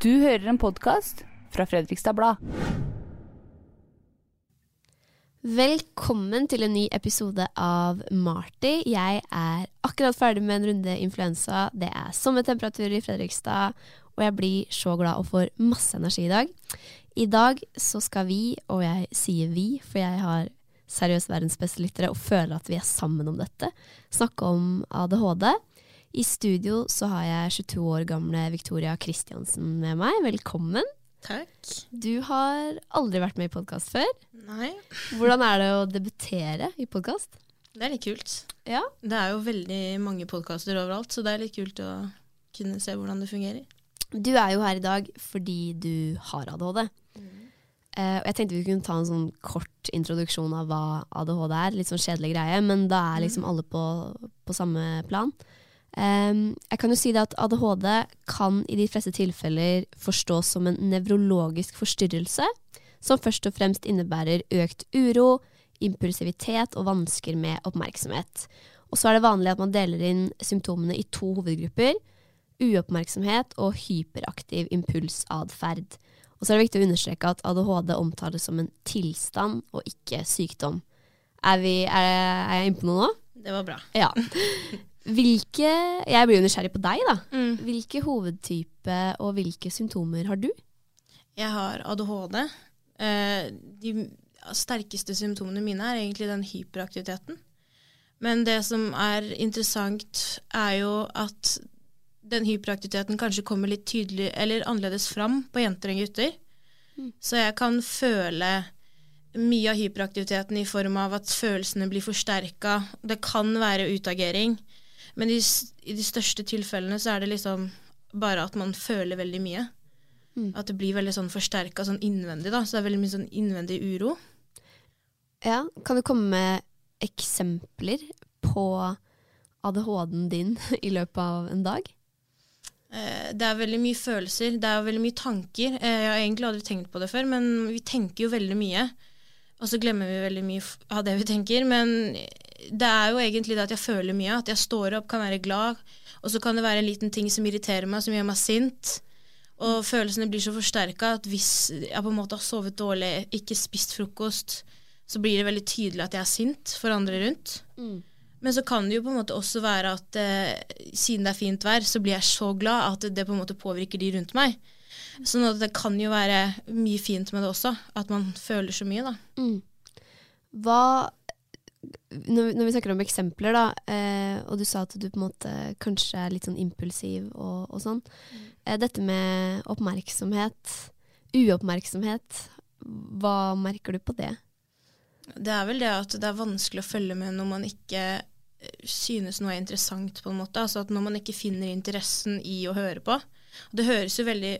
Du hører en podkast fra Fredrikstad Blad. Velkommen til en ny episode av Marty. Jeg er akkurat ferdig med en runde influensa. Det er sommertemperaturer i Fredrikstad, og jeg blir så glad og får masse energi i dag. I dag så skal vi, og jeg sier vi, for jeg har seriøst verdens beste lyttere og føler at vi er sammen om dette, snakke om ADHD. I studio så har jeg 22 år gamle Victoria Kristiansen med meg. Velkommen. Takk. Du har aldri vært med i podkast før. Nei, Hvordan er det å debutere i podkast? det er litt kult. Ja. Det er jo veldig mange podkaster overalt, så det er litt kult å kunne se hvordan det fungerer. Du er jo her i dag fordi du har ADHD. Mm. og jeg tenkte vi kunne ta en sånn kort introduksjon av hva ADHD er. Litt sånn kjedelig greie, men da er liksom alle på, på samme plan. Em, jeg kan jo si at ADHD kan i de fleste tilfeller forstås som en nevrologisk forstyrrelse, som først og fremst innebærer økt uro, impulsivitet og vansker med oppmerksomhet. Og så er det vanlig at man deler inn symptomene i to hovedgrupper. Uoppmerksomhet og hyperaktiv impulsatferd. Og så er det viktig å understreke at ADHD omtales som en tilstand og ikke sykdom. Er, vi, er, er jeg inne på noe nå? Det var bra. Ja. Hvilke Jeg blir jo nysgjerrig på deg, da. Mm. Hvilke hovedtype og hvilke symptomer har du? Jeg har ADHD. Eh, de sterkeste symptomene mine er egentlig den hyperaktiviteten. Men det som er interessant, er jo at den hyperaktiviteten kanskje kommer litt tydelig eller annerledes fram på jenter enn gutter. Så jeg kan føle mye av hyperaktiviteten i form av at følelsene blir forsterka. Det kan være utagering, men i, i de største tilfellene så er det liksom bare at man føler veldig mye. At det blir veldig sånn forsterka sånn innvendig, da. Så det er veldig mye sånn innvendig uro. Ja, Kan du komme med eksempler på ADHD-en din i løpet av en dag? Eh, Det er veldig mye følelser, det er veldig mye tanker. Eh, Jeg har egentlig aldri tenkt på det før, men vi tenker jo veldig mye. Og så glemmer vi veldig mye av det vi tenker. Men det er jo egentlig det at jeg føler mye. At jeg står opp, kan være glad, og så kan det være en liten ting som irriterer meg, som gjør meg sint. Og følelsene blir så forsterka at hvis jeg på en måte har sovet dårlig, ikke spist frokost, så blir det veldig tydelig at jeg er sint for andre rundt. Men så kan det jo på en måte også være at eh, siden det er fint vær, så blir jeg så glad at det på en måte påvirker de rundt meg. Sånn at det kan jo være mye fint med det også, at man føler så mye, da. Hva når, når vi snakker om eksempler, da, eh, og du sa at du på en måte kanskje er litt sånn impulsiv og, og sånn. Eh, dette med oppmerksomhet, uoppmerksomhet, hva merker du på det? Det er vel det at det er vanskelig å følge med når man ikke eh, synes noe er interessant, på en måte. Altså at når man ikke finner interessen i å høre på. Og det høres jo veldig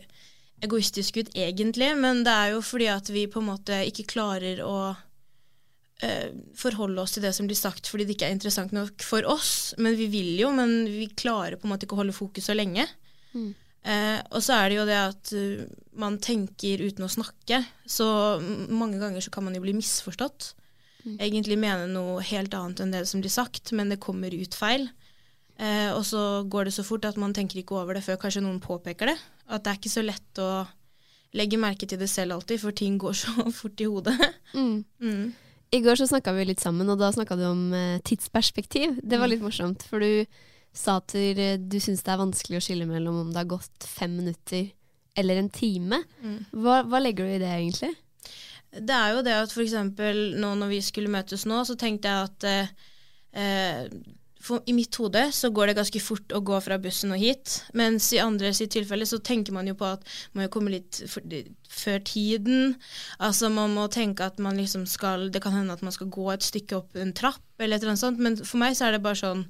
egoistisk ut egentlig, men det er jo fordi at vi på en måte ikke klarer å forholde oss til det som blir sagt fordi det ikke er interessant nok for oss. Men vi vil jo, men vi klarer på en måte ikke å holde fokus så lenge. Eh, og så er det jo det at uh, man tenker uten å snakke, så mange ganger så kan man jo bli misforstått. Egentlig mene noe helt annet enn det som blir sagt, men det kommer ut feil. Eh, og så går det så fort at man tenker ikke over det før kanskje noen påpeker det. At det er ikke så lett å legge merke til det selv alltid, for ting går så fort i hodet. Mm. I går så snakka vi litt sammen, og da snakka du om eh, tidsperspektiv. Det var litt morsomt, for du sa at du, du syns det er vanskelig å skille mellom om det har gått fem minutter eller en time. Hva, hva legger du i det, egentlig? Det er jo det at f.eks. nå når vi skulle møtes nå, så tenkte jeg at eh, eh, for, I mitt hode så går det ganske fort å gå fra bussen og hit, mens i andre sitt tilfelle så tenker man jo på at man må komme litt for, før tiden. Altså man må tenke at man liksom skal Det kan hende at man skal gå et stykke opp en trapp eller et eller annet sånt, men for meg så er det bare sånn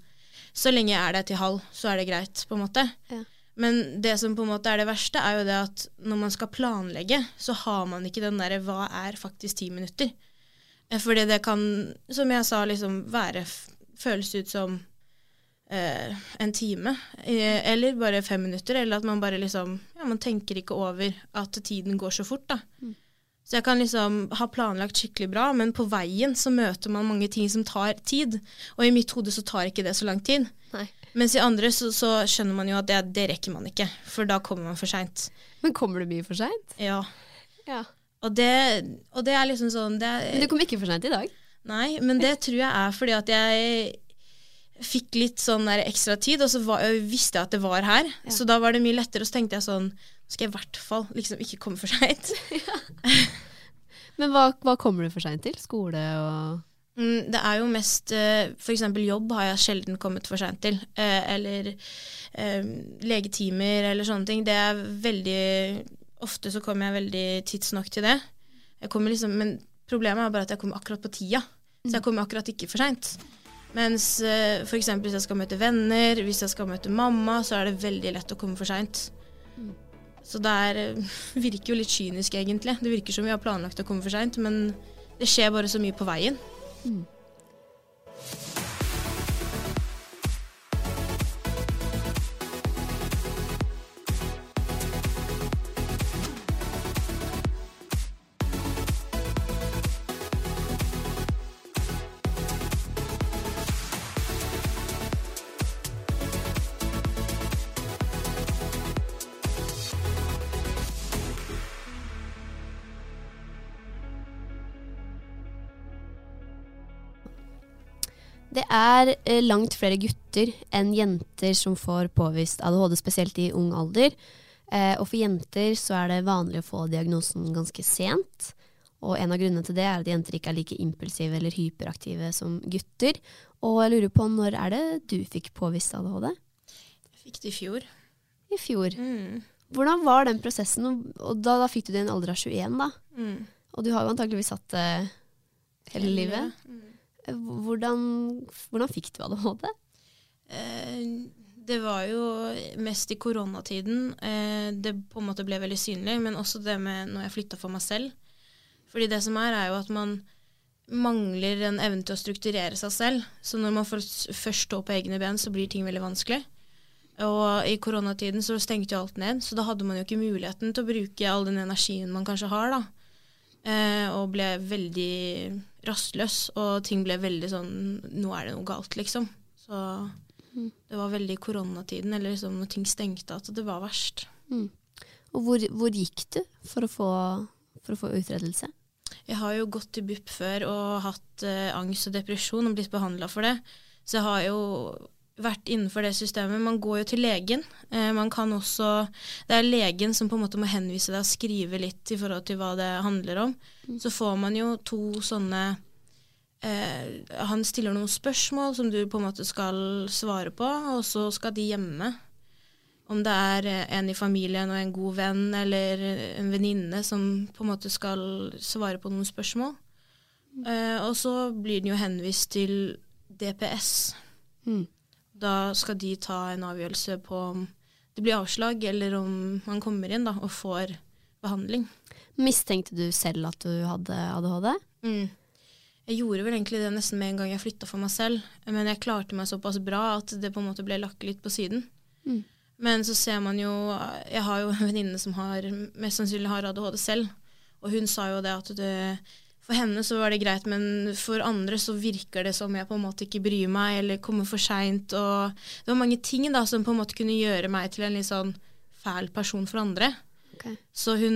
Så lenge jeg er der til halv, så er det greit, på en måte. Ja. Men det som på en måte er det verste, er jo det at når man skal planlegge, så har man ikke den derre hva er faktisk ti minutter? Eh, Fordi det kan, som jeg sa, liksom være Føles ut som eh, en time. Eh, eller bare fem minutter. Eller at man bare liksom Ja, man tenker ikke over at tiden går så fort, da. Så jeg kan liksom ha planlagt skikkelig bra, men på veien så møter man mange ting som tar tid. Og i mitt hode så tar ikke det så lang tid. Nei. Mens i andre så, så skjønner man jo at det, det rekker man ikke, for da kommer man for seint. Men kommer du mye for seint? Ja. Ja. Og det, og det er liksom sånn det er, Men du kom ikke for seint i dag? Nei, men det tror jeg er fordi at jeg fikk litt sånn der ekstra tid, og så var, jeg visste jeg at det var her. Så da var det mye lettere, og så tenkte jeg sånn Skal jeg i hvert fall liksom ikke komme for seint. Men hva, hva kommer du for seint til? Skole og Mm, det er jo mest F.eks. For eksempel jobb har jeg sjelden kommet for seint til. Eh, eller eh, legetimer eller sånne ting. Det er veldig Ofte så kommer jeg veldig tidsnok til det. Jeg kommer liksom, men problemet er bare at jeg kommer akkurat på tida. Så jeg kommer akkurat ikke for seint. Mens eh, eksempel hvis jeg skal møte venner, hvis jeg skal møte mamma, så er det veldig lett å komme for seint. Så det er, eh, virker jo litt kynisk, egentlig. Det virker som vi har planlagt å komme for seint, men det skjer bare så mye på veien. Det er eh, langt flere gutter enn jenter som får påvist ADHD, spesielt i ung alder. Eh, og for jenter så er det vanlig å få diagnosen ganske sent. Og en av grunnene til det er at jenter ikke er like impulsive eller hyperaktive som gutter. Og jeg lurer på når er det du fikk påvist ADHD? Jeg fikk det i fjor. I fjor. Mm. Hvordan var den prosessen? Og- Og da, da fikk du det i en alder av 21, da. Mm. Og du har jo antakeligvis hatt det hele, livet. Mm. Hvordan, hvordan fikk du ADHD? Eh, det var jo mest i koronatiden eh, det på en måte ble veldig synlig, men også det med når jeg flytta for meg selv. Fordi det som er, er jo at man mangler en evne til å strukturere seg selv. Så når man først står på egne ben, så blir ting veldig vanskelig. Og i koronatiden så stengte jo alt ned, så da hadde man jo ikke muligheten til å bruke all den energien man kanskje har, da. Eh, og ble veldig rastløs, og ting ble veldig sånn Nå er det noe galt, liksom. Så det var veldig koronatiden, eller liksom når ting stengte, at det var verst. Og hvor, hvor gikk du for å få, for å få utredelse? Jeg har jo gått til BUP før og hatt eh, angst og depresjon og blitt behandla for det. Så jeg har jo vært innenfor det systemet. Man går jo til legen. Eh, man kan også Det er legen som på en måte må henvise deg og skrive litt i forhold til hva det handler om. Så får man jo to sånne eh, Han stiller noen spørsmål som du på en måte skal svare på, og så skal de hjemme. Om det er eh, en i familien og en god venn eller en venninne som på en måte skal svare på noen spørsmål. Eh, og så blir den jo henvist til DPS. Mm. Da skal de ta en avgjørelse på om det blir avslag, eller om man kommer inn da, og får behandling. Mistenkte du selv at du hadde ADHD? Mm. Jeg gjorde vel egentlig det nesten med en gang jeg flytta for meg selv, men jeg klarte meg såpass bra at det på en måte ble lagt litt på siden. Mm. Men så ser man jo Jeg har jo en venninne som har, mest sannsynlig har ADHD selv, og hun sa jo det at det, for henne så var det greit, men for andre så virker det som jeg på en måte ikke bryr meg, eller kommer for seint, og det var mange ting da som på en måte kunne gjøre meg til en litt sånn fæl person for andre. Okay. Så hun,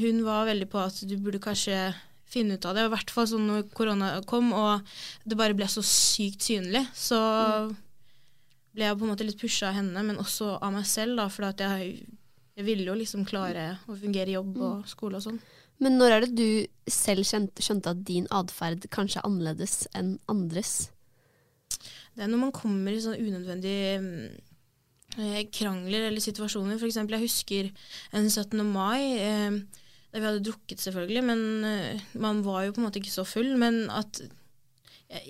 hun var veldig på at du burde kanskje finne ut av det. I hvert fall sånn når korona kom og det bare ble så sykt synlig, så ble jeg på en måte litt pusha av henne, men også av meg selv, da, for jeg, jeg ville jo liksom klare å fungere i jobb og skole og sånn. Men når er det du selv skjønte, skjønte at din atferd kanskje er annerledes enn andres? Det er når man kommer i sånne unødvendige mm, eh, krangler eller situasjoner. For eksempel, jeg husker en 17. mai, eh, der vi hadde drukket selvfølgelig, men eh, man var jo på en måte ikke så full. Men at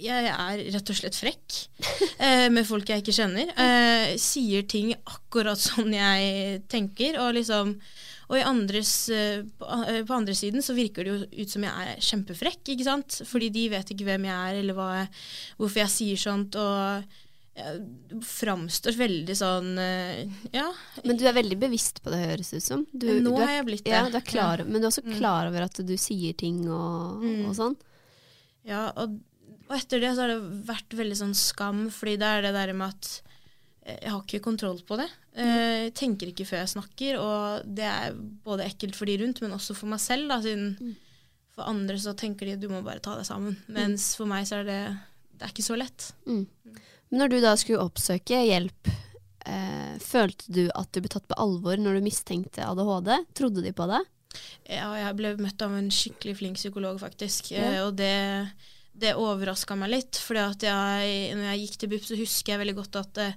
jeg, er rett og slett frekk eh, med folk jeg ikke kjenner. Eh, sier ting akkurat sånn jeg tenker, og liksom og andres, eh, på, andre siden så virker det jo ut som jeg er kjempefrekk, ikke sant? Fordi de vet ikke hvem jeg er, eller jeg, hvorfor jeg sier sånt. og jeg framstår veldig sånn eh, Ja. Men du er veldig bevisst på det, høres ut som. Du, Nå har jeg blitt det. Ja, du klar, Ja. Men du er også Mm. klar over at du sier ting og, Mm. og sånn? Ja, og, og etter det så har det vært veldig sånn skam, fordi det er det der med at jeg har ikke kontroll på det. Eh, Jeg tenker ikke før jeg snakker, og det er både ekkelt for de rundt, men også for meg selv. Da, siden For andre så tenker de du må bare ta deg sammen. Mens for meg så er det det er ikke så lett. Mm. Når du da skulle oppsøke hjelp, eh, følte du at du ble tatt på alvor når du mistenkte ADHD? Trodde de på det? Ja, jeg ble møtt av en skikkelig flink psykolog, faktisk. Ja. Eh, og det, det overraska meg litt. For når jeg gikk til BUP, så husker jeg veldig godt at eh,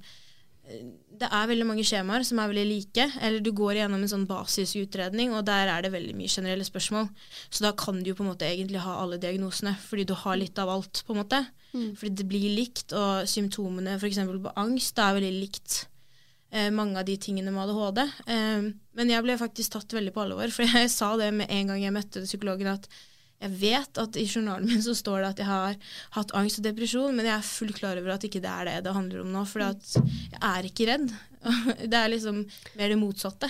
det er veldig mange skjemaer som er veldig like. Eller du går igjennom en sånn basisutredning, og der er det veldig mye generelle spørsmål. Så da kan du jo på en måte egentlig ha alle diagnosene, fordi du har litt av alt. på en måte. Mm. Fordi det blir likt, og symptomene f.eks. på angst det er veldig likt eh, mange av de tingene med ADHD. Eh, men jeg ble faktisk tatt veldig på alvor, for jeg sa det med en gang jeg møtte psykologen, at jeg vet at i journalen min så står det at jeg har hatt angst og depresjon, men jeg er fullt klar over at ikke det er det det handler om nå. For jeg er ikke redd. Det er liksom mer det motsatte.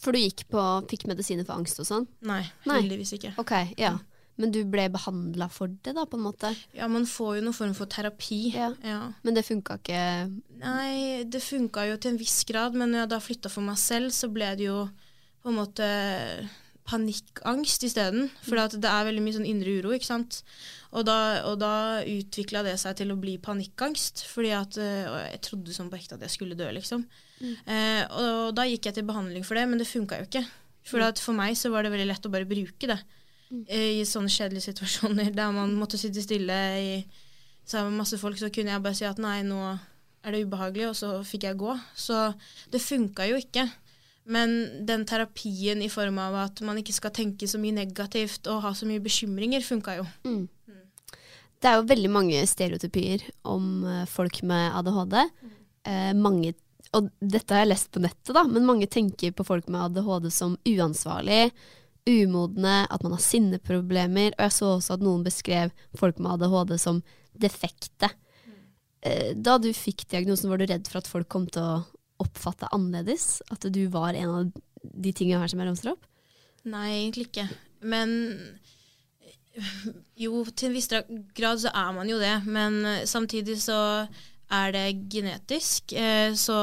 For du gikk på, fikk medisiner for angst og sånn? Nei, Nei. heldigvis ikke. Ok, ja. Men du ble behandla for det, da, på en måte? Ja, man får jo noen form for terapi. Ja. Ja. Men det funka ikke Nei, det funka jo til en viss grad, men når jeg da flytta for meg selv, så ble det jo på en måte panikkangst isteden. For det er veldig mye sånn indre uro, ikke sant. Og da, og da utvikla det seg til å bli panikkangst, fordi at og jeg trodde sånn på ekte at jeg skulle dø, liksom. Eh, og da gikk jeg til behandling for det, men det funka jo ikke. For at for meg så var det veldig lett å bare bruke det mm. i sånne kjedelige situasjoner der man måtte sitte stille i sammen med masse folk, så kunne jeg bare si at nei, nå er det ubehagelig, og så fikk jeg gå. Så det funka jo ikke. Men den terapien i form av at man ikke skal tenke så mye negativt og ha så mye bekymringer, funka jo. mm. Det er jo veldig mange stereotypier om eh, folk med ADHD. Eh, mange, og dette har jeg lest på nettet, da, men mange tenker på folk med ADHD som uansvarlig, umodne, at man har sinneproblemer. Og jeg så også at noen beskrev folk med ADHD som defekte. Eh, da du fikk diagnosen, var du redd for at folk kom til å oppfatte annerledes? At du var en av de tingene her som jeg ramser opp? Nei, egentlig ikke. Men jo, til en viss grad så er man jo det. Men eh, samtidig så er det genetisk. Eh, så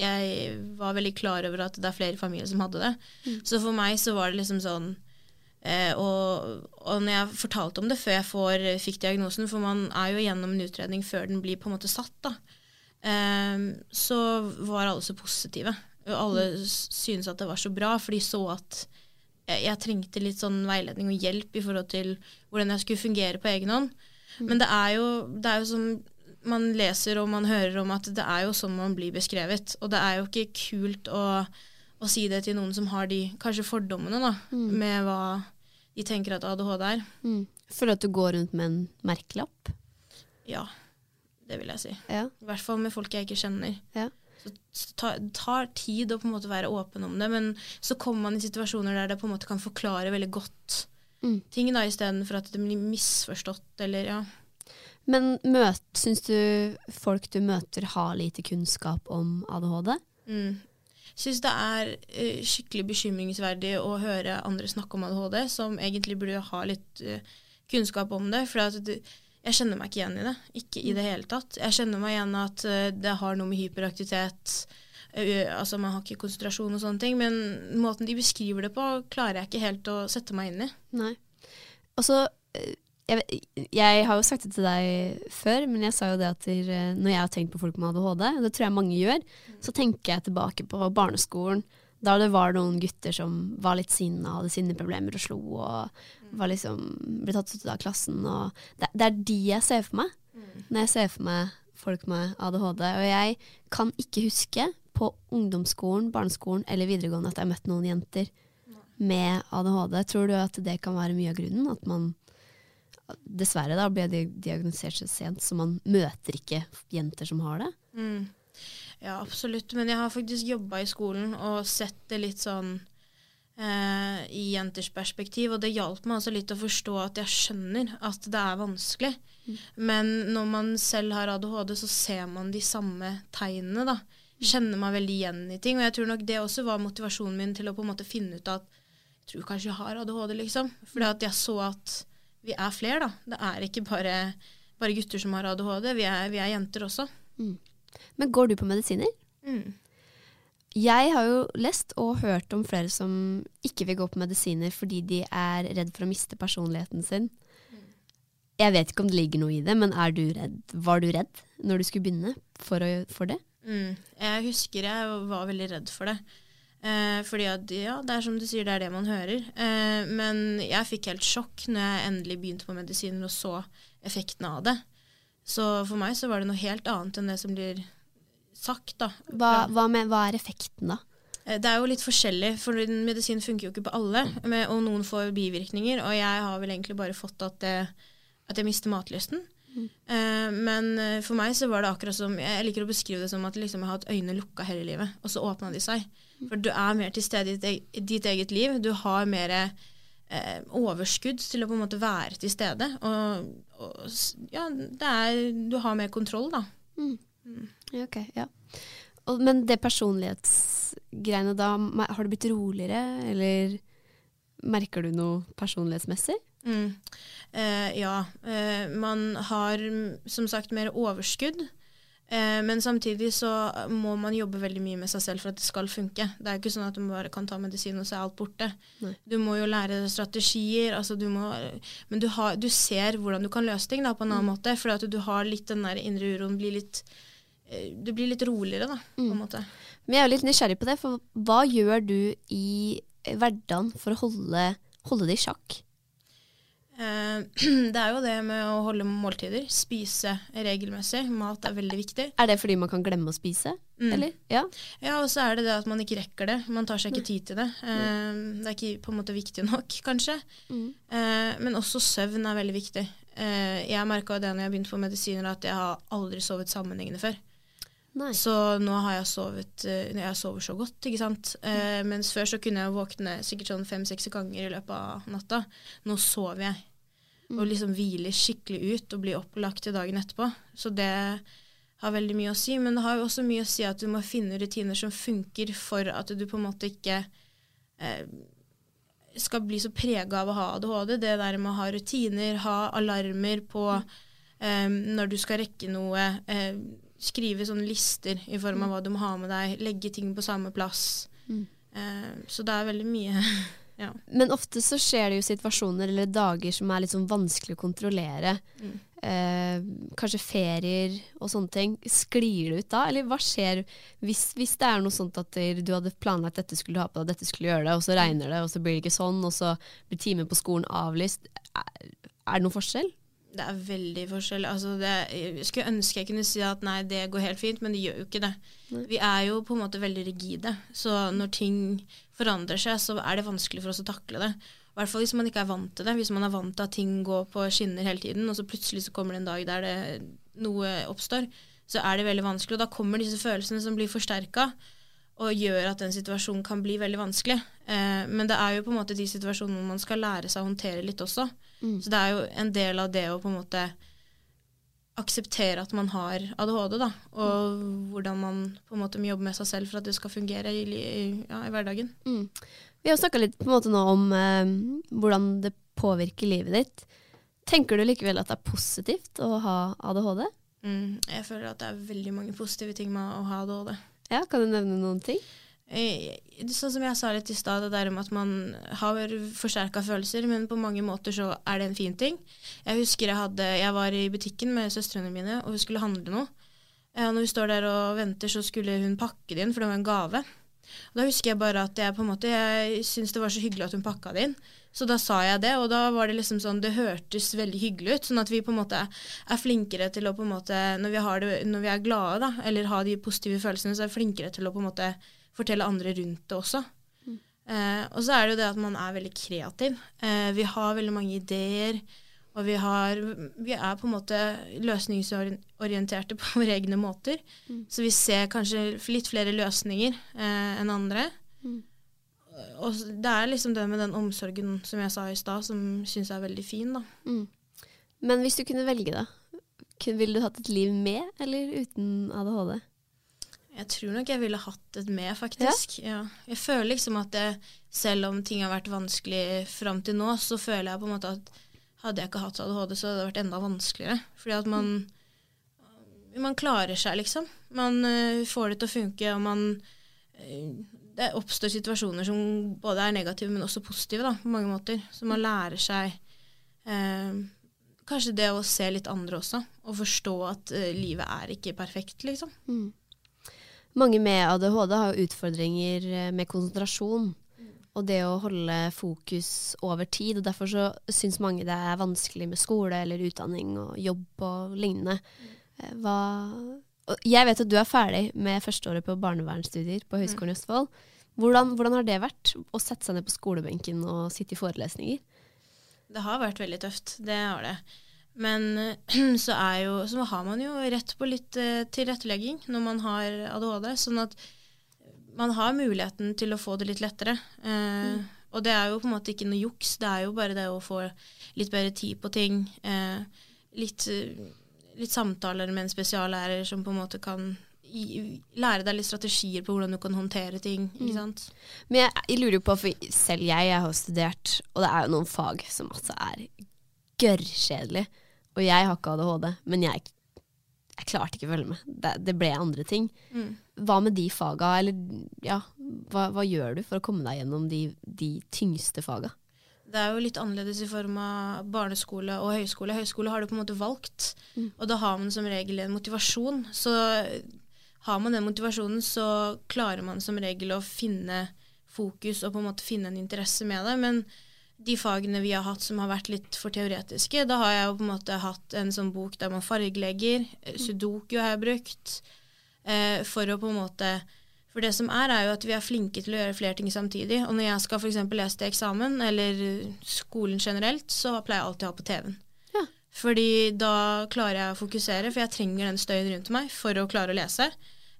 jeg var veldig klar over at det er flere familier som hadde det. Så for meg så var det liksom sånn eh, og, og når jeg fortalte om det før jeg får, fikk diagnosen, for man er jo gjennom en utredning før den blir på en måte satt, da, så var alle så positive. Alle syntes at det var så bra, for de så at jeg, jeg trengte litt sånn veiledning og hjelp i forhold til hvordan jeg skulle fungere på egen hånd. Men det er jo, det er jo som man leser og man hører om at det er jo sånn man blir beskrevet. Og det er jo ikke kult å, å si det til noen som har de kanskje fordommene da, med hva de tenker at ADHD er. Mm. Føler du at du går rundt med en merkelapp? Ja, det vil jeg si. Ja. I hvert fall med folk jeg ikke kjenner. Ja. Så det tar tid å på en måte være åpen om det, men så kommer man i situasjoner der det på en måte kan forklare veldig godt Mm. ting, da, istedenfor at det blir misforstått, eller ja. Men møt, syns du folk du møter har lite kunnskap om ADHD? Mm. Syns det er uh, skikkelig bekymringsverdig å høre andre snakke om ADHD, som egentlig burde ha litt uh, kunnskap om det. For at det, jeg kjenner meg ikke igjen i det. Ikke i det hele tatt. Jeg kjenner meg igjen at eh, det har noe med hyperaktivitet Altså man har ikke konsentrasjon og sånne ting, men måten de beskriver det på, klarer jeg ikke helt å sette meg inn i. Nei. Og så eh, jeg, jeg har jo sagt det til deg før, men jeg sa jo det at når jeg har tenkt på folk med ADHD, og det tror jeg mange gjør, så tenker jeg tilbake på barneskolen, da det var noen gutter som var litt sinna, hadde sinneproblemer og slo og var liksom, ble tatt ut av klassen. Og det, det er de jeg ser for meg når jeg ser for meg folk med ADHD. Og jeg kan ikke huske på ungdomsskolen, barneskolen eller videregående at jeg har møtt noen jenter med ADHD. Tror du at det kan være mye av grunnen? At man dessverre da, ble diagnosert så sent, så man møter ikke jenter som har det. Mm. Ja, absolutt. Men jeg har faktisk jobba i skolen og sett det litt sånn eh, i jenters perspektiv, og det hjalp meg altså litt å forstå at jeg skjønner at det er vanskelig. Men når man selv har ADHD, så ser man de samme tegnene, da. Kjenner meg veldig igjen i ting. Og jeg tror nok det også var motivasjonen min til å på en måte finne ut at jeg tror kanskje jeg har ADHD, liksom. Fordi at jeg så at vi er flere, da. Det er ikke bare, bare gutter som har ADHD, vi er, vi er jenter også. Men går du på medisiner? Mm. Jeg har jo lest og hørt om flere som ikke vil gå på medisiner fordi de er redd for å miste personligheten sin. Jeg vet ikke om det ligger noe i det, men er du redd? var du redd når du skulle begynne for, å, for det? Mm. Jeg husker jeg var veldig redd for det. Eh, fordi at, ja, det er som du sier, det er det man hører. Eh, men jeg fikk helt sjokk når jeg endelig begynte på medisiner og så effekten av det. Så for meg så var det noe helt annet enn det som blir sagt, da. Hva, hva, med, hva er effekten da? Eh, Det er jo litt forskjellig, for medisin funker jo ikke på alle, med, og noen får bivirkninger, og jeg har vel egentlig bare fått at, det, at jeg mister matlysten. Eh, men eh, for meg så var det akkurat som Jeg liker å beskrive det som at liksom jeg har hatt øynene lukka hele livet, og så åpna de seg. For du er mer til stede i ditt eget liv. Du har mer eh, overskudd til å på en måte være til stede. Og, og ja, det er Du har mer kontroll, da. Ja, ok, ja. Og, men det personlighetsgreiene da, har du blitt roligere, eller merker du noe personlighetsmessig? Mm. Eh, ja. Eh, man har mm, som sagt mer overskudd. Eh, men samtidig så må man jobbe veldig mye med seg selv for at det skal funke. Det er ikke sånn at du bare kan ta medisin og så er alt borte. Nei. Du må jo lære strategier. Altså du må, men du, har, du ser hvordan du kan løse ting da, på en annen måte. For at du har litt den der indre uroen blir litt eh, Du blir litt roligere, da, på en måte. Men jeg er jo litt nysgjerrig på det, for hva gjør du i hverdagen for å holde, holde det i sjakk? Eh, det er jo det med å holde måltider. Spise regelmessig. Mat er veldig viktig. Er det fordi man kan glemme å spise? Mm. Eller? Ja. Ja, og så er det det at man ikke rekker det. Man tar seg ikke tid til det. Eh, det er ikke på en måte viktig nok, kanskje. Mm. men også søvn er veldig viktig. Eh, jeg merka det når jeg begynte på medisiner, at jeg har aldri sovet sammenhengende før. Nei. Så nå har jeg sovet eh, Jeg sover så godt, ikke sant. Eh, mens før så kunne jeg våkne sikkert sånn fem-seks ganger i løpet av natta. Nå sover jeg. Og liksom hviler skikkelig ut og blir opplagt til dagen etterpå. Så det har veldig mye å si. Men det har jo også mye å si at du må finne rutiner som funker for at du på en måte ikke eh, skal bli så prega av å ha ADHD. Det der med å ha rutiner, ha alarmer på eh, når du skal rekke noe. Eh, skrive sånne lister i form av hva du må ha med deg. Legge ting på samme plass. Eh, så det er veldig mye ja. Men ofte så skjer det jo situasjoner eller dager som er litt sånn vanskelig å kontrollere. Mm. Uh, kanskje ferier og sånne ting. Sklir det ut da? Eller hva skjer hvis, hvis det er noe sånt at du hadde planlagt dette skulle du ha på deg, dette skulle du gjøre det, og så regner det, og så blir det ikke sånn, og så blir timen på skolen avlyst. Er, er det noen forskjell? Det er veldig forskjellig. Altså det, jeg skulle ønske jeg kunne si at nei, det går helt fint, men det gjør jo ikke det. Vi er jo på en måte veldig rigide, så når ting forandrer seg, så er det vanskelig for oss å takle det. I hvert fall hvis man ikke er vant til det. Hvis man er vant til at ting går på skinner hele tiden, og så plutselig så kommer det en dag der det, noe oppstår, så er det veldig vanskelig. Og da kommer disse følelsene som blir forsterka, og gjør at den situasjonen kan bli veldig vanskelig. Eh, men det er jo på en måte de situasjonene man skal lære seg å håndtere litt også. Så det er jo en del av det å på en måte akseptere at man har ADHD, da. Og hvordan man på en måte må jobbe med seg selv for at det skal fungere i, i, ja, i hverdagen. Mm. Vi har snakka litt på en måte nå om eh, hvordan det påvirker livet ditt. Tenker du likevel at det er positivt å ha ADHD? Mm, jeg føler at det er veldig mange positive ting med å ha ADHD. Ja, Kan du nevne noen ting? Eh, Sånn som jeg sa litt i stad, det der med at man har forsterka følelser, men på mange måter så er det en fin ting. Jeg husker jeg, hadde, jeg var i butikken med søstrene mine, og vi skulle handle noe. Og Når vi står der og venter, så skulle hun pakke det inn, for det var en gave. Og da husker jeg bare at jeg på en måte, jeg syntes det var så hyggelig at hun pakka det inn. Så da sa jeg det, og da var det liksom sånn, det hørtes veldig hyggelig ut. Sånn at vi på en måte er flinkere til å på en måte, når vi, det, når vi er glade da, eller har de positive følelsene, så er vi flinkere til å på en måte fortelle andre rundt det også. Eh, og så er det jo det at man er veldig kreativ. Eh, vi har veldig mange ideer, Og vi, har, vi er på en måte løsningsorienterte på våre egne måter. Mm. Så vi ser kanskje litt flere løsninger eh, enn andre. Mm. Og det er liksom det med den omsorgen som jeg sa i stad, som syns jeg er veldig fin. da. Mm. Men hvis du kunne velge, da? Ville du hatt et liv med eller uten ADHD? Jeg tror nok jeg ville hatt et med, faktisk. Ja. Jeg føler liksom at jeg, selv om ting har vært vanskelig fram til nå, så føler jeg på en måte at hadde jeg ikke hatt ADHD, så hadde det vært enda vanskeligere. Fordi at man Man klarer seg, liksom. Man uh, får det til å funke, og man uh, Det oppstår situasjoner som både er negative, men også positive, da, på mange måter. Så man lærer seg uh, kanskje det å se litt andre også, og forstå at livet er ikke perfekt, liksom. Mm. Mange med ADHD har jo utfordringer eh, med konsentrasjon og det å holde fokus over tid. og Derfor så syns mange det er vanskelig med skole eller utdanning og jobb og lignende. Eh, Hva jeg vet at du er ferdig med førsteåret på barnevernsstudier på Høgskolen i Østfold. Hvordan, hvordan har det vært å sette seg ned på skolebenken og sitte i forelesninger? Det har vært veldig tøft, det har det. Men så, jo, så har man jo rett på litt eh, tilrettelegging når man har ADHD. Sånn at man har muligheten til å få det litt lettere. Eh, Og det er jo på en måte ikke noe juks, det er jo bare det å få litt bedre tid på ting. Eh, litt, litt samtaler med en spesiallærer som på en måte kan gi, lære deg litt strategier på hvordan du kan håndtere ting. ikke sant? Men jeg, jeg lurer på, for selv jeg, jeg har studert, og det er jo noen fag som altså er gørrkjedelig. Og jeg har ikke ADHD, men jeg, jeg klarte ikke å følge med. Det, det ble andre ting. Mm. Hva med de faga, eller ja, hva, hva gjør du for å komme deg gjennom de, de tyngste faga? Det er jo litt annerledes i form av barneskole og høyskole. Høyskole har du på en måte valgt, og da har man som regel en motivasjon. Så har man den motivasjonen, så klarer man som regel å finne fokus og på en måte finne en interesse med det. Men de fagene vi har hatt som har vært litt for teoretiske, da har jeg jo på en måte hatt en sånn bok der man fargelegger. eh, Sudoku har jeg brukt. Eh, for å på en måte For det som er, er jo at vi er flinke til å gjøre flere ting samtidig. Og når jeg skal f.eks. lese til eksamen, eller skolen generelt, så pleier jeg alltid å ha på TV-en. Ja. Fordi da klarer jeg å fokusere, for jeg trenger den støyen rundt meg for å klare å lese.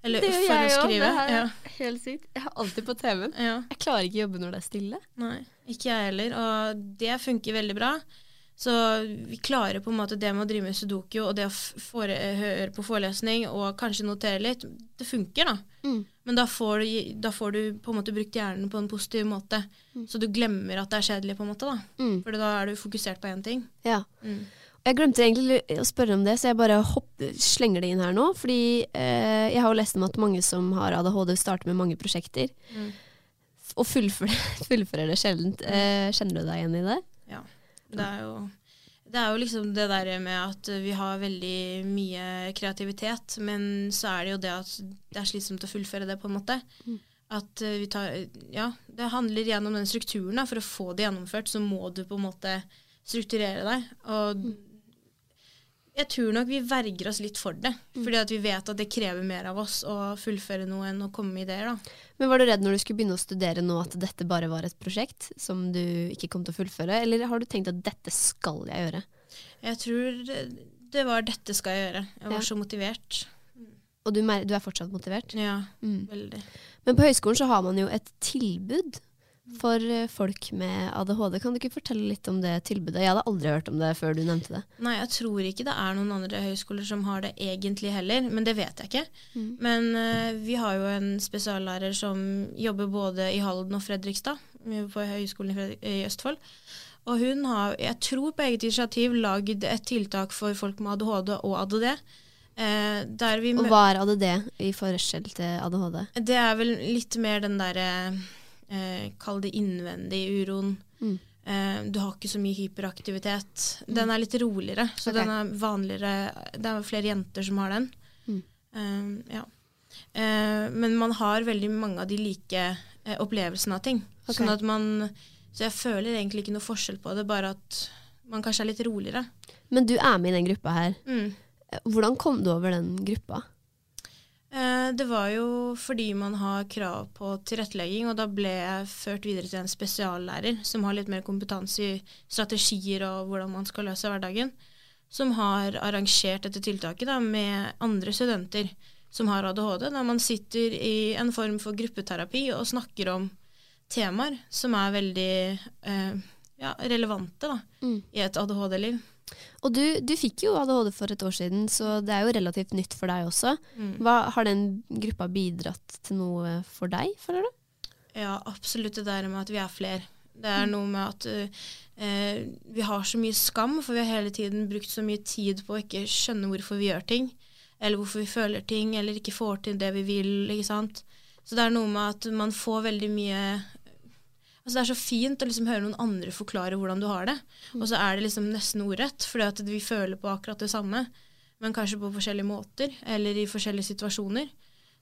Eller for å skrive. Ja. helt sykt. Jeg har alltid på TV-en. Ja. Jeg klarer ikke å jobbe når det er stille. Nei, ikke jeg heller. Og det funker veldig bra. Så vi klarer på en måte det med å drive med sudoku og det å høre på forelesning og kanskje notere litt. Det funker, da. Mm. Men da får, du, da får du på en måte brukt hjernen på en positiv måte. Så du glemmer at det er kjedelig, på en måte. da. Mm. For da er du fokusert på én ting. Ja. Mm. Jeg glemte egentlig å spørre om det, så jeg bare hopper, slenger det inn her nå. Fordi eh, jeg har jo lest om at mange som har ADHD, starter med mange prosjekter. Mm. Og fullfører, fullfører det sjelden. Eh, kjenner du deg igjen i det? Ja. Det er jo det er jo liksom det der med at vi har veldig mye kreativitet, men så er det jo det at det er slitsomt å fullføre det, på en måte. At eh, vi tar Ja, det handler gjennom den strukturen. Da. For å få det gjennomført, så må du på en måte strukturere deg. Og jeg tror nok vi verger oss litt for det. Fordi at vi vet at det krever mer av oss å fullføre noe enn å komme med ideer, da. Men Var du redd når du skulle begynne å studere nå at dette bare var et prosjekt som du ikke kom til å fullføre, eller har du tenkt at dette skal jeg gjøre? Jeg tror det, var dette skal jeg gjøre. Jeg var Ja. så motivert. Og du, du er fortsatt motivert? Ja, Mm. veldig. Men på høyskolen så har man jo et tilbud for eh, folk med ADHD. Kan du ikke fortelle litt om det tilbudet? Jeg hadde aldri hørt om det før du nevnte det. Nei, jeg tror ikke det er noen andre høyskoler som har det egentlig heller, men det vet jeg ikke. Mm. Men uh, vi har jo en spesiallærer som jobber både i Halden og Fredrikstad, på Høgskolen i, i Østfold. Og hun har, jeg tror på eget initiativ, lagd et tiltak for folk med ADHD og ADD. Eh, der vi Og hva er ADD i forskjell til ADHD? Det er vel litt mer den derre eh, Kall det innvendig uroen. Mm. Eh, du har ikke så mye hyperaktivitet. Den er litt roligere, så okay. den er vanligere Det er flere jenter som har den. Mm. Eh, ja. Eh, men man har veldig mange av de like eh, opplevelsene av ting. Okay. Sånn at man Så jeg føler egentlig ikke noe forskjell på det, bare at man kanskje er litt roligere. Men du er med i den gruppa her. Mm. Hvordan kom du over den gruppa? Eh, Det var jo fordi man har krav på tilrettelegging, og da ble jeg ført videre til en spesiallærer som har litt mer kompetanse i strategier og hvordan man skal løse hverdagen, som har arrangert dette tiltaket da, med andre studenter som har ADHD, der man sitter i en form for gruppeterapi og snakker om temaer som er veldig eh, ja, relevante da, Mm. i et ADHD-liv. Og du, du fikk jo ADHD for et år siden, så det er jo relativt nytt for deg også. Mm. Hva, har den gruppa bidratt til noe for deg, føler du? Ja, absolutt det der med at vi er flere. Det er noe med at uh, vi har så mye skam, for vi har hele tiden brukt så mye tid på å ikke skjønne hvorfor vi gjør ting, eller hvorfor vi føler ting, eller ikke får til det vi vil, ikke sant. Så det er noe med at man får veldig mye Altså Det er så fint å liksom høre noen andre forklare hvordan du har det, og så er det liksom nesten ordrett, fordi at vi føler på akkurat det samme, men kanskje på forskjellige måter, eller i forskjellige situasjoner.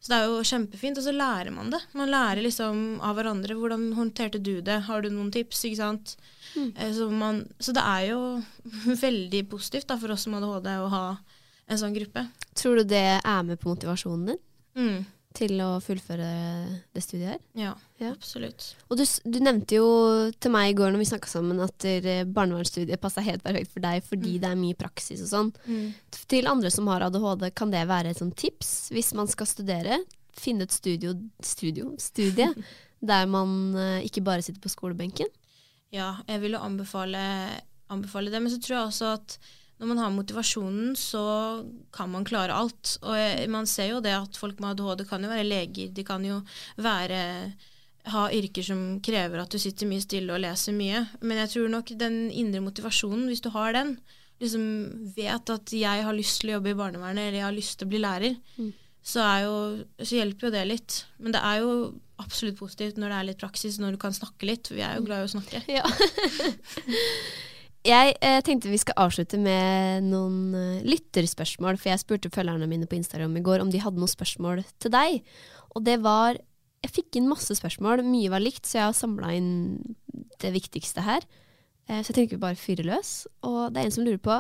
Så det er jo kjempefint, og så lærer man det. Man lærer liksom av hverandre. Hvordan håndterte du det? Har du noen tips? ikke sant? Mm. Så, man, så det er jo veldig positivt da, for oss som ADHD å ha en sånn gruppe. Tror du det er med på motivasjonen din Mm. Til å fullføre det studiet her? Ja, Ja. absolutt. Og du, du nevnte jo til meg i går når vi snakka sammen at eh, barnevernsstudiet passa helt perfekt for deg fordi det er mye praksis og sånn. Til andre som har ADHD, kan det være et sånt tips hvis man skal studere? Finne et studio, studio studie der man eh, ikke bare sitter på skolebenken? Ja, jeg vil jo anbefale, anbefale det. Men så tror jeg også at når man har motivasjonen, så kan man klare alt. Og man ser jo det at folk med ADHD kan jo være leger. De kan jo være ha yrker som krever at du sitter mye stille og leser mye. Men jeg tror nok den indre motivasjonen, hvis du har den, liksom vet at jeg har lyst til å jobbe i barnevernet, eller jeg har lyst til å bli lærer, så, er jo, så hjelper jo det litt. Men det er jo absolutt positivt når det er litt praksis, når du kan snakke litt. Vi er jo glad i å snakke. Ja. jeg eh, tenkte vi skal avslutte med noen eh, lytterspørsmål, for jeg spurte følgerne mine på Instagram i går om de hadde noen spørsmål til deg. Og det var Jeg fikk inn masse spørsmål, mye var likt, så jeg har samla inn det viktigste her. Eh, så jeg tenker vi bare fyrer løs. Og det er en som lurer på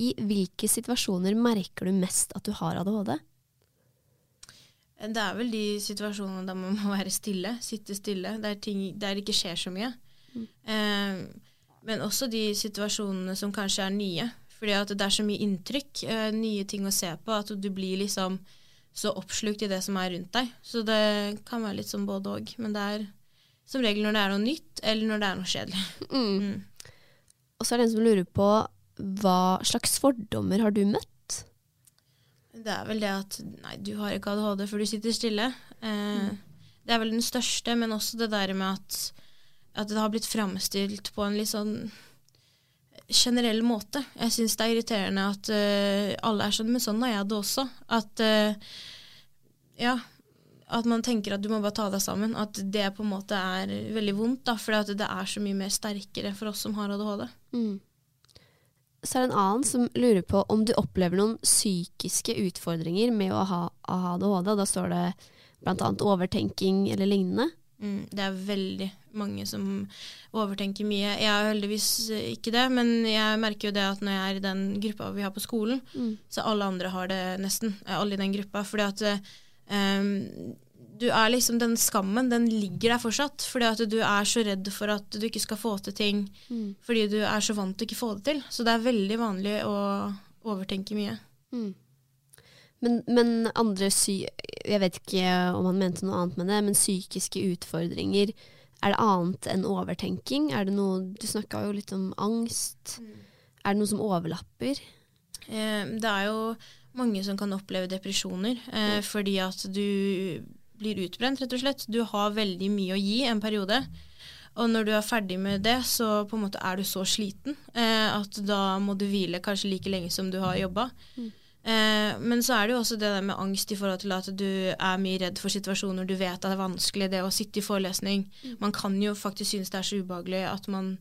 i hvilke situasjoner merker du mest at du har ADHD? Det er vel de situasjonene der man må være stille, sitte stille, der, ting, der det ikke skjer så mye. Eh, men også de situasjonene som kanskje er nye. Fordi at det er så mye inntrykk, eh, nye ting å se på, at du blir liksom så oppslukt i det som er rundt deg. Så det kan være litt som både og. Men det er som regel når det er noe nytt, eller når det er noe kjedelig. Mm. Og så er det en som lurer på hva slags fordommer har du møtt? Det er vel det at nei, du har ikke ADHD for du sitter stille. Eh, Det er vel den største, men også det der med at, at det har blitt framstilt på en litt sånn generell måte. Jeg syns det er irriterende at uh, alle er sånn, men sånn er jeg det også. At uh, ja, at man tenker at du må bare ta deg sammen. At det på en måte er veldig vondt, da, for det er så mye mer sterkere for oss som har ADHD. Mm. Så er det en annen som lurer på om du opplever noen psykiske utfordringer med å ha ADHD. Da står det bl.a. overtenking eller lignende. Mm, det er veldig mange som overtenker mye. Jeg er heldigvis eh, ikke det, men jeg merker jo det at når jeg er i den gruppa vi har på skolen, Mm. så alle andre har det nesten. eh, Alle i den gruppa. Fordi at um, du er liksom Den skammen, den ligger der fortsatt. Fordi at du er så redd for at du ikke skal få til ting. Mm. Fordi du er så vant til ikke få det til. Så det er veldig vanlig å overtenke mye. Mm. Men, men andre sy... Jeg vet ikke om han mente noe annet med det, men psykiske utfordringer, er det annet enn overtenking? Er det noe Du snakka jo litt om angst. Er det noe som overlapper? Eh, det er jo mange som kan oppleve depresjoner eh, fordi at du blir utbrent, rett og slett. Du har veldig mye å gi en periode. Og når du er ferdig med det, så på en måte er du så sliten eh, at da må du hvile kanskje like lenge som du har jobba. Eh, men så er det jo også det der med angst i forhold til at du er mye redd for situasjoner du vet at det er vanskelig, det å sitte i forelesning. Man kan jo faktisk synes det er så ubehagelig at man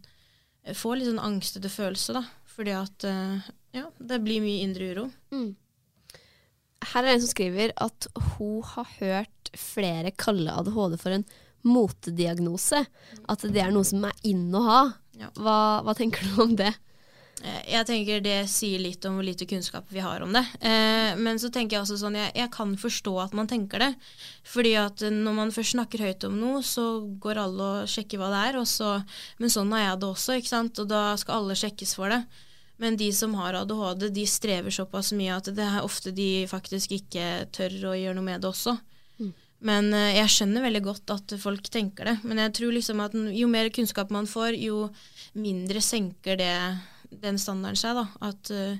eh, får litt sånn angstete følelse, da. Fordi at eh, ja, det blir mye indre uro. Mm. Her er en som skriver at hun har hørt flere kalle ADHD for en motediagnose. At det er noe som er inn å ha. Ja. Hva, hva tenker du om det? Eh, Jeg tenker Det sier litt om hvor lite kunnskap vi har om det. Eh, men så tenker jeg også sånn, jeg, jeg kan forstå at man tenker det. Fordi at når man først snakker høyt om noe, så går alle og sjekker hva det er. Og så, men sånn har jeg det også, ikke sant? og da skal alle sjekkes for det. Men de som har ADHD, de strever såpass mye at det er ofte de faktisk ikke tør å gjøre noe med det også. Men eh, jeg skjønner veldig godt at folk tenker det. Men jeg tror liksom at jo mer kunnskap man får, jo mindre senker det, den standarden seg. da. At uh,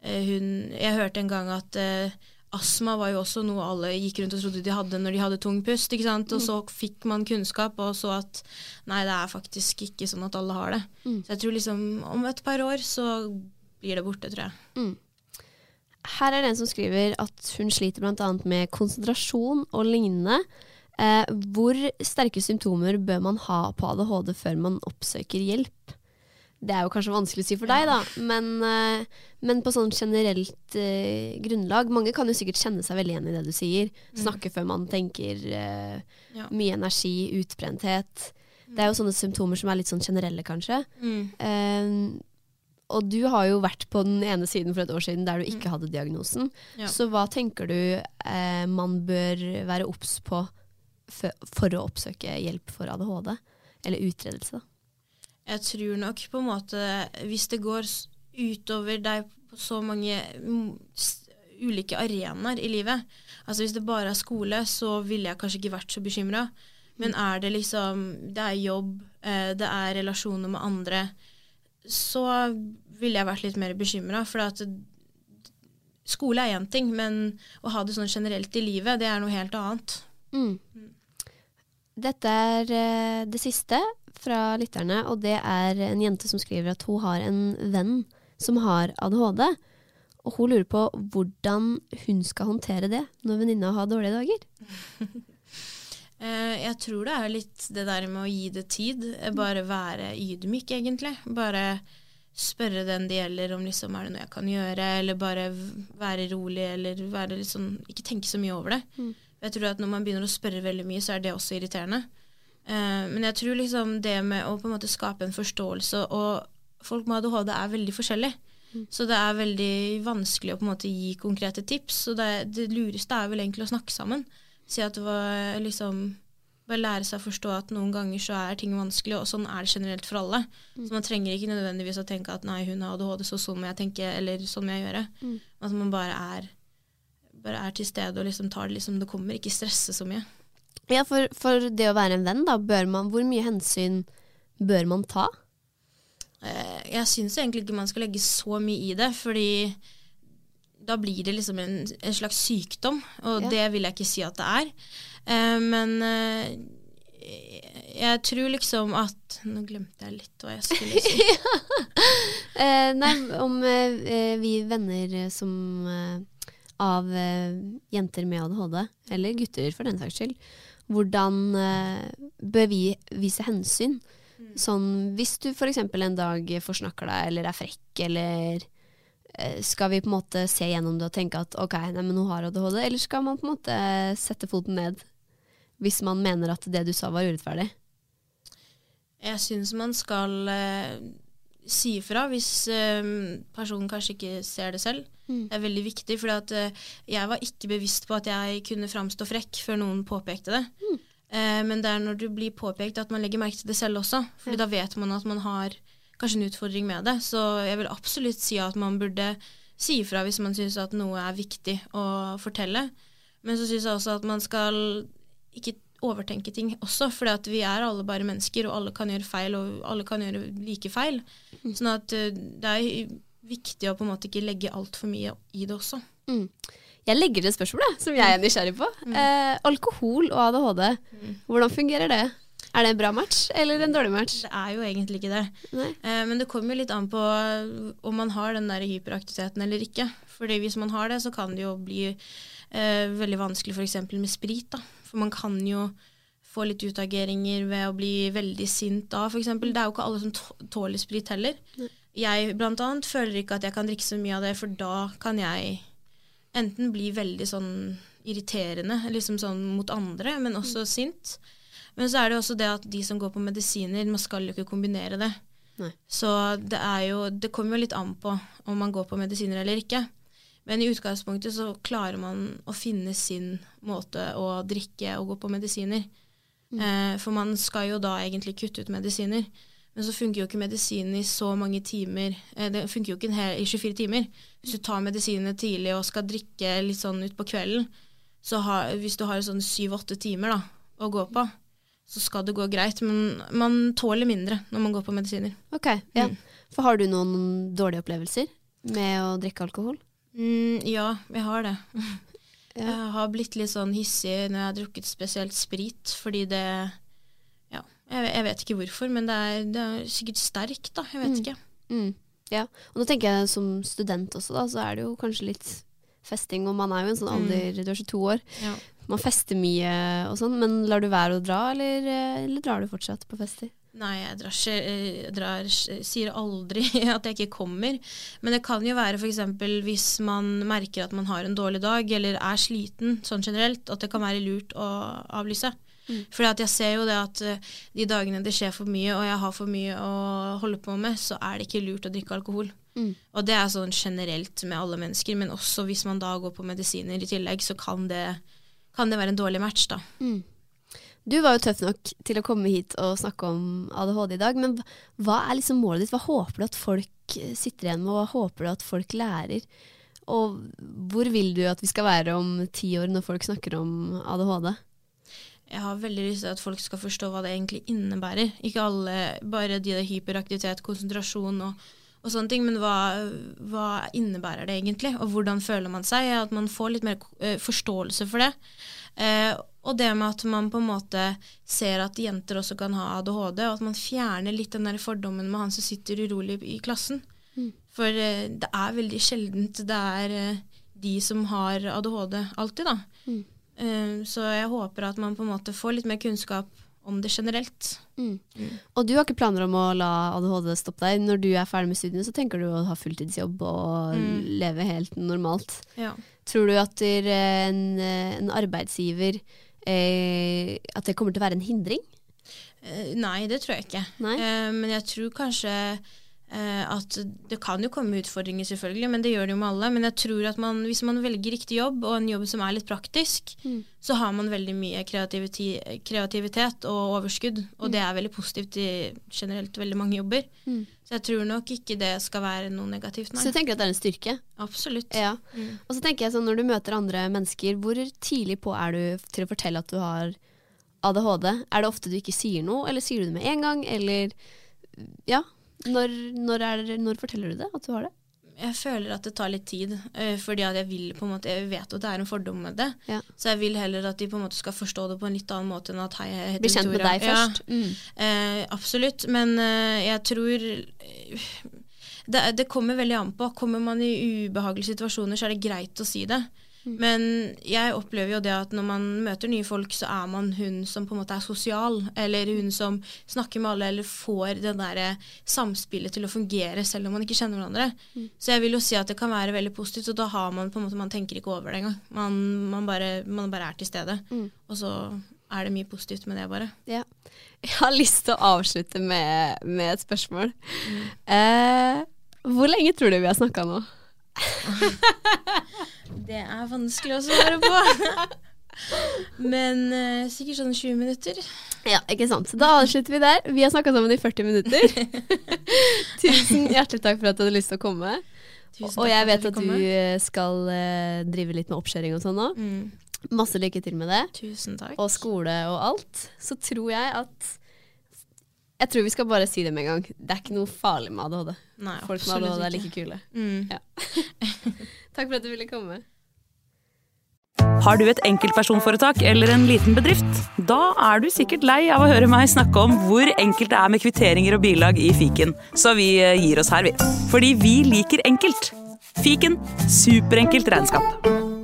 hun Jeg hørte en gang at uh, astma var jo også noe alle gikk rundt og trodde de hadde når de hadde tung pust. ikke sant? Og så fikk man kunnskap og så at nei, det er faktisk ikke sånn at alle har det. Så jeg tror liksom om et par år så blir det borte, tror jeg. Her er det en som skriver at hun sliter bl.a. med konsentrasjon og lignende. Eh, hvor sterke symptomer bør man ha på ADHD før man oppsøker hjelp? Det er jo kanskje vanskelig å si for deg, da, men, eh, men på sånn generelt eh, grunnlag Mange kan jo sikkert kjenne seg veldig igjen i det du sier. Snakke før man tenker. Eh. Mye energi, utbrenthet. Det er jo sånne symptomer som er litt sånn generelle, kanskje. Eh, og du har jo vært på den ene siden for et år siden der du ikke hadde diagnosen. Ja. Så hva tenker du uh, man bør være obs på for, for å oppsøke hjelp for ADHD? Eller utredelse, da. Jeg tror nok på en måte Hvis det går utover deg på så mange mm, ulike arenaer i livet Altså Hvis det bare er skole, så ville jeg kanskje ikke vært så bekymra. Men er det liksom Det er jobb, eh, det er relasjoner med andre, så ville jeg vært litt mer bekymra. For at skole er én ting, men å ha det sånn generelt i livet, det er noe helt annet. Mm. Dette er eh, det siste fra lytterne, og det er en jente som skriver at hun har en venn som har ADHD. Og hun lurer på hvordan hun skal håndtere det når venninna har dårlige dager. Eh, jeg tror det er litt det der med å gi det tid. eh, Bare være ydmyk, egentlig. Bare spørre den det gjelder om liksom, er det noe jeg kan gjøre, eller bare være rolig, eller være sånn Ikke tenke så mye over det. Jeg tror at når man begynner å spørre veldig mye, så er det også irriterende. Eh, men jeg tror liksom det med å på en måte skape en forståelse Og folk med ADHD er veldig forskjellige. Så det er veldig vanskelig å på en måte gi konkrete tips. Så det, det lureste er vel egentlig å snakke sammen. Si at var liksom Bare lære seg å forstå at noen ganger så er ting vanskelig, og sånn er det generelt for alle. Så man trenger ikke nødvendigvis å tenke at nei, hun har ADHD, så sånn må jeg tenke, eller sånn må jeg gjøre. At man bare er, bare er til stede og liksom tar det liksom det kommer, ikke stresse så mye. Ja, for, for det å være en venn, da, bør man, hvor mye hensyn bør man ta? Eh, Jeg syns egentlig ikke man skal legge så mye i det, fordi da blir det liksom en, en slags sykdom, og Ja. det vil jeg ikke si at det er. Eh, men eh, jeg tror liksom at Nå glemte jeg litt hva jeg skulle si. Nei, om vi venner som av jenter med ADHD, eller gutter for den saks skyld, hvordan eh, bør vi vise hensyn? Sånn hvis du f.eks. en dag forsnakker deg eller er frekk, eller eh, skal vi på en måte se gjennom det og tenke at ok, nei, men hun har ADHD, eller skal man på en måte sette foten ned hvis man mener at det du sa var urettferdig? Jeg syns man skal eh, si ifra hvis eh, personen kanskje ikke ser det selv. Det er veldig viktig, for jeg var ikke bevisst på at jeg kunne framstå frekk før noen påpekte det. Eh, men det er når du blir påpekt at man legger merke til det selv også. Fordi da vet man at man har kanskje en utfordring med det. Så jeg vil absolutt si at man burde si ifra hvis man syns at noe er viktig å fortelle. Men så syns jeg også at man skal ikke overtenke ting også, for vi er alle bare mennesker, og alle kan gjøre feil, og alle kan gjøre like feil. Sånn at eh, det er viktig å på en måte ikke legge altfor mye i det også. Jeg legger til et spørsmål jeg, som jeg er nysgjerrig på. Eh, alkohol og ADHD, hvordan fungerer det? Er det en bra match eller en dårlig match? Det er jo egentlig ikke det. Eh, men det kommer jo litt an på om man har den der hyperaktiviteten eller ikke. Fordi hvis man har det, så kan det jo bli eh, veldig vanskelig f.eks. med sprit. da. For man kan jo få litt utageringer ved å bli veldig sint da, f.eks. Det er jo ikke alle som tåler sprit heller. Jeg blant annet føler ikke at jeg kan drikke så mye av det, for da kan jeg enten bli veldig sånn irriterende liksom sånn mot andre, men også sint. Men så er det også det at de som går på medisiner, man skal jo ikke kombinere det. Nei. Så det er jo Det kommer jo litt an på om man går på medisiner eller ikke. Men i utgangspunktet så klarer man å finne sin måte å drikke og gå på medisiner. Eh, for man skal jo da egentlig kutte ut medisiner. Men så funker jo ikke medisinen i så mange timer. Eh, det funker jo ikke hel, i 24 timer. Hvis du tar medisinene tidlig og skal drikke litt sånn utpå kvelden, så har, hvis du har sånn syv-åtte timer da, å gå på, så skal det gå greit. Men man tåler mindre når man går på medisiner. Ok, ja. Mm. For har du noen dårlige opplevelser med å drikke alkohol? Mm, ja, jeg har det. Ja. Jeg har blitt litt sånn hissig når jeg har drukket spesielt sprit, fordi det Ja, jeg, jeg vet ikke hvorfor, men det er, det er sikkert sterkt, da. Jeg vet Mm. ikke. Mm. Ja, og nå tenker jeg som student også, da, så er det jo kanskje litt festing, og man er jo en sånn Mm. alder, du er 22 år. Ja. Man fester mye og sånn, men lar du være å dra, eller, eh, eller drar du fortsatt på fester? Nei, jeg drar, ikke- jeg drar, sier aldri at jeg ikke kommer. Men det kan jo være f.eks. hvis man merker at man har en dårlig dag, eller er sliten sånn generelt, at det kan være lurt å avlyse. Mm. At jeg ser jo det at eh, de dagene det skjer for mye, og jeg har for mye å holde på med, så er det ikke lurt å drikke alkohol. Mm. Og det er sånn generelt med alle mennesker, men også hvis man da går på medisiner i tillegg, så kan det, kan det være en dårlig match, da. Mm. Du var jo tøff nok til å komme hit og snakke om ADHD i dag, men hva- er liksom målet ditt? Hva håper du at folk eh, sitter igjen med, og hva håper du at folk lærer? Og hvor vil du at vi skal være om ti år når folk snakker om ADHD? Jeg har veldig lyst til at folk skal forstå hva det egentlig innebærer. Ikke alle, bare de der hyperaktivitet, konsentrasjon og, og sånne ting, men hva, hva innebærer det egentlig? Og hvordan føler man seg? At man får litt mer eh, forståelse for det. Eh, og det med at man på en måte ser at jenter også kan ha ADHD, og at man fjerner litt den der fordommen med han som sitter urolig i klassen. For eh, det er veldig sjeldent det er eh, de som har ADHD alltid, da. Mm. Eh, så jeg håper at man på en måte får litt mer kunnskap om det generelt. Mm. Og du har ikke planer om å la ADHD stoppe deg? Når du er ferdig med studiene, så tenker du å ha fulltidsjobb og Mm. leve helt normalt. Ja. Tror du at eh, en, eh, en arbeidsgiver eh, At det kommer til å være en hindring? Eh, nei, det tror jeg ikke. Eh, men jeg tror kanskje at det kan jo komme utfordringer, selvfølgelig, men det gjør det jo med alle. Men jeg tror at man, hvis man velger riktig jobb, og en jobb som er litt praktisk, Mm. så har man veldig mye kreativitet og overskudd, og det er veldig positivt i generelt veldig mange jobber. Mm. Så jeg tror nok ikke det skal være noe negativt, nei. Så du tenker at det er en styrke? Absolutt. Ja. Mm. Og så tenker jeg sånn, når du møter andre mennesker, hvor tidlig på er du til å fortelle at du har ADHD? Er det ofte du ikke sier noe, eller sier du det med en gang, eller Ja. Når, når, er når forteller du det, at du har det? Jeg føler at det tar litt tid, fordi at jeg vil på en måte, jeg vet at det er en fordom med det. Ja. Så jeg vil heller at de på en måte skal forstå det på en litt annen måte enn at hei, jeg heter Bli kjent med deg først. Mm. Eh, absolutt, men eh, jeg tror det, det kommer veldig an på. Kommer man i ubehagelige situasjoner, så er det greit å si det. Mm. Men jeg opplever jo det at når man møter nye folk, så er man hun som på en måte er sosial, eller hun som snakker med alle, eller får det der eh, samspillet til å fungere selv om man ikke kjenner hverandre. Mm. Så jeg vil jo si at det kan være veldig positivt, og da har man på en måte, man tenker ikke over det engang. Man, man, bare, man bare er til stede. Mm. Og så er det mye positivt med det, bare. Ja. Jeg har lyst til å avslutte med, med et spørsmål. Eh, hvor lenge tror du vi har snakka nå? Det er vanskelig å svare på. Men uh, sikkert sånn 20 minutter. Ja, ikke sant. Da avslutter vi der. Vi har snakka sammen i 40 minutter. Tusen hjertelig takk for at du hadde lyst til å komme. Tusen Og jeg vet at du komme. eh, skal uh, drive litt med oppkjøring og sånn nå. mm, Masse lykke til med det. Tusen takk. Og skole og alt. Så tror jeg at Jeg tror vi skal bare si det med en gang. Det er ikke noe farlig med ADHD. Nei, Folk med ADHD er like kule. Mm. Ja. Takk for at du ville komme. Har du et enkeltpersonforetak eller en liten bedrift? Da er du sikkert lei av å høre meg snakke om hvor enkelt det er med kvitteringer og bilag i fiken, så vi eh, gir oss her, vi. Fordi vi liker enkelt. Fiken superenkelt regnskap.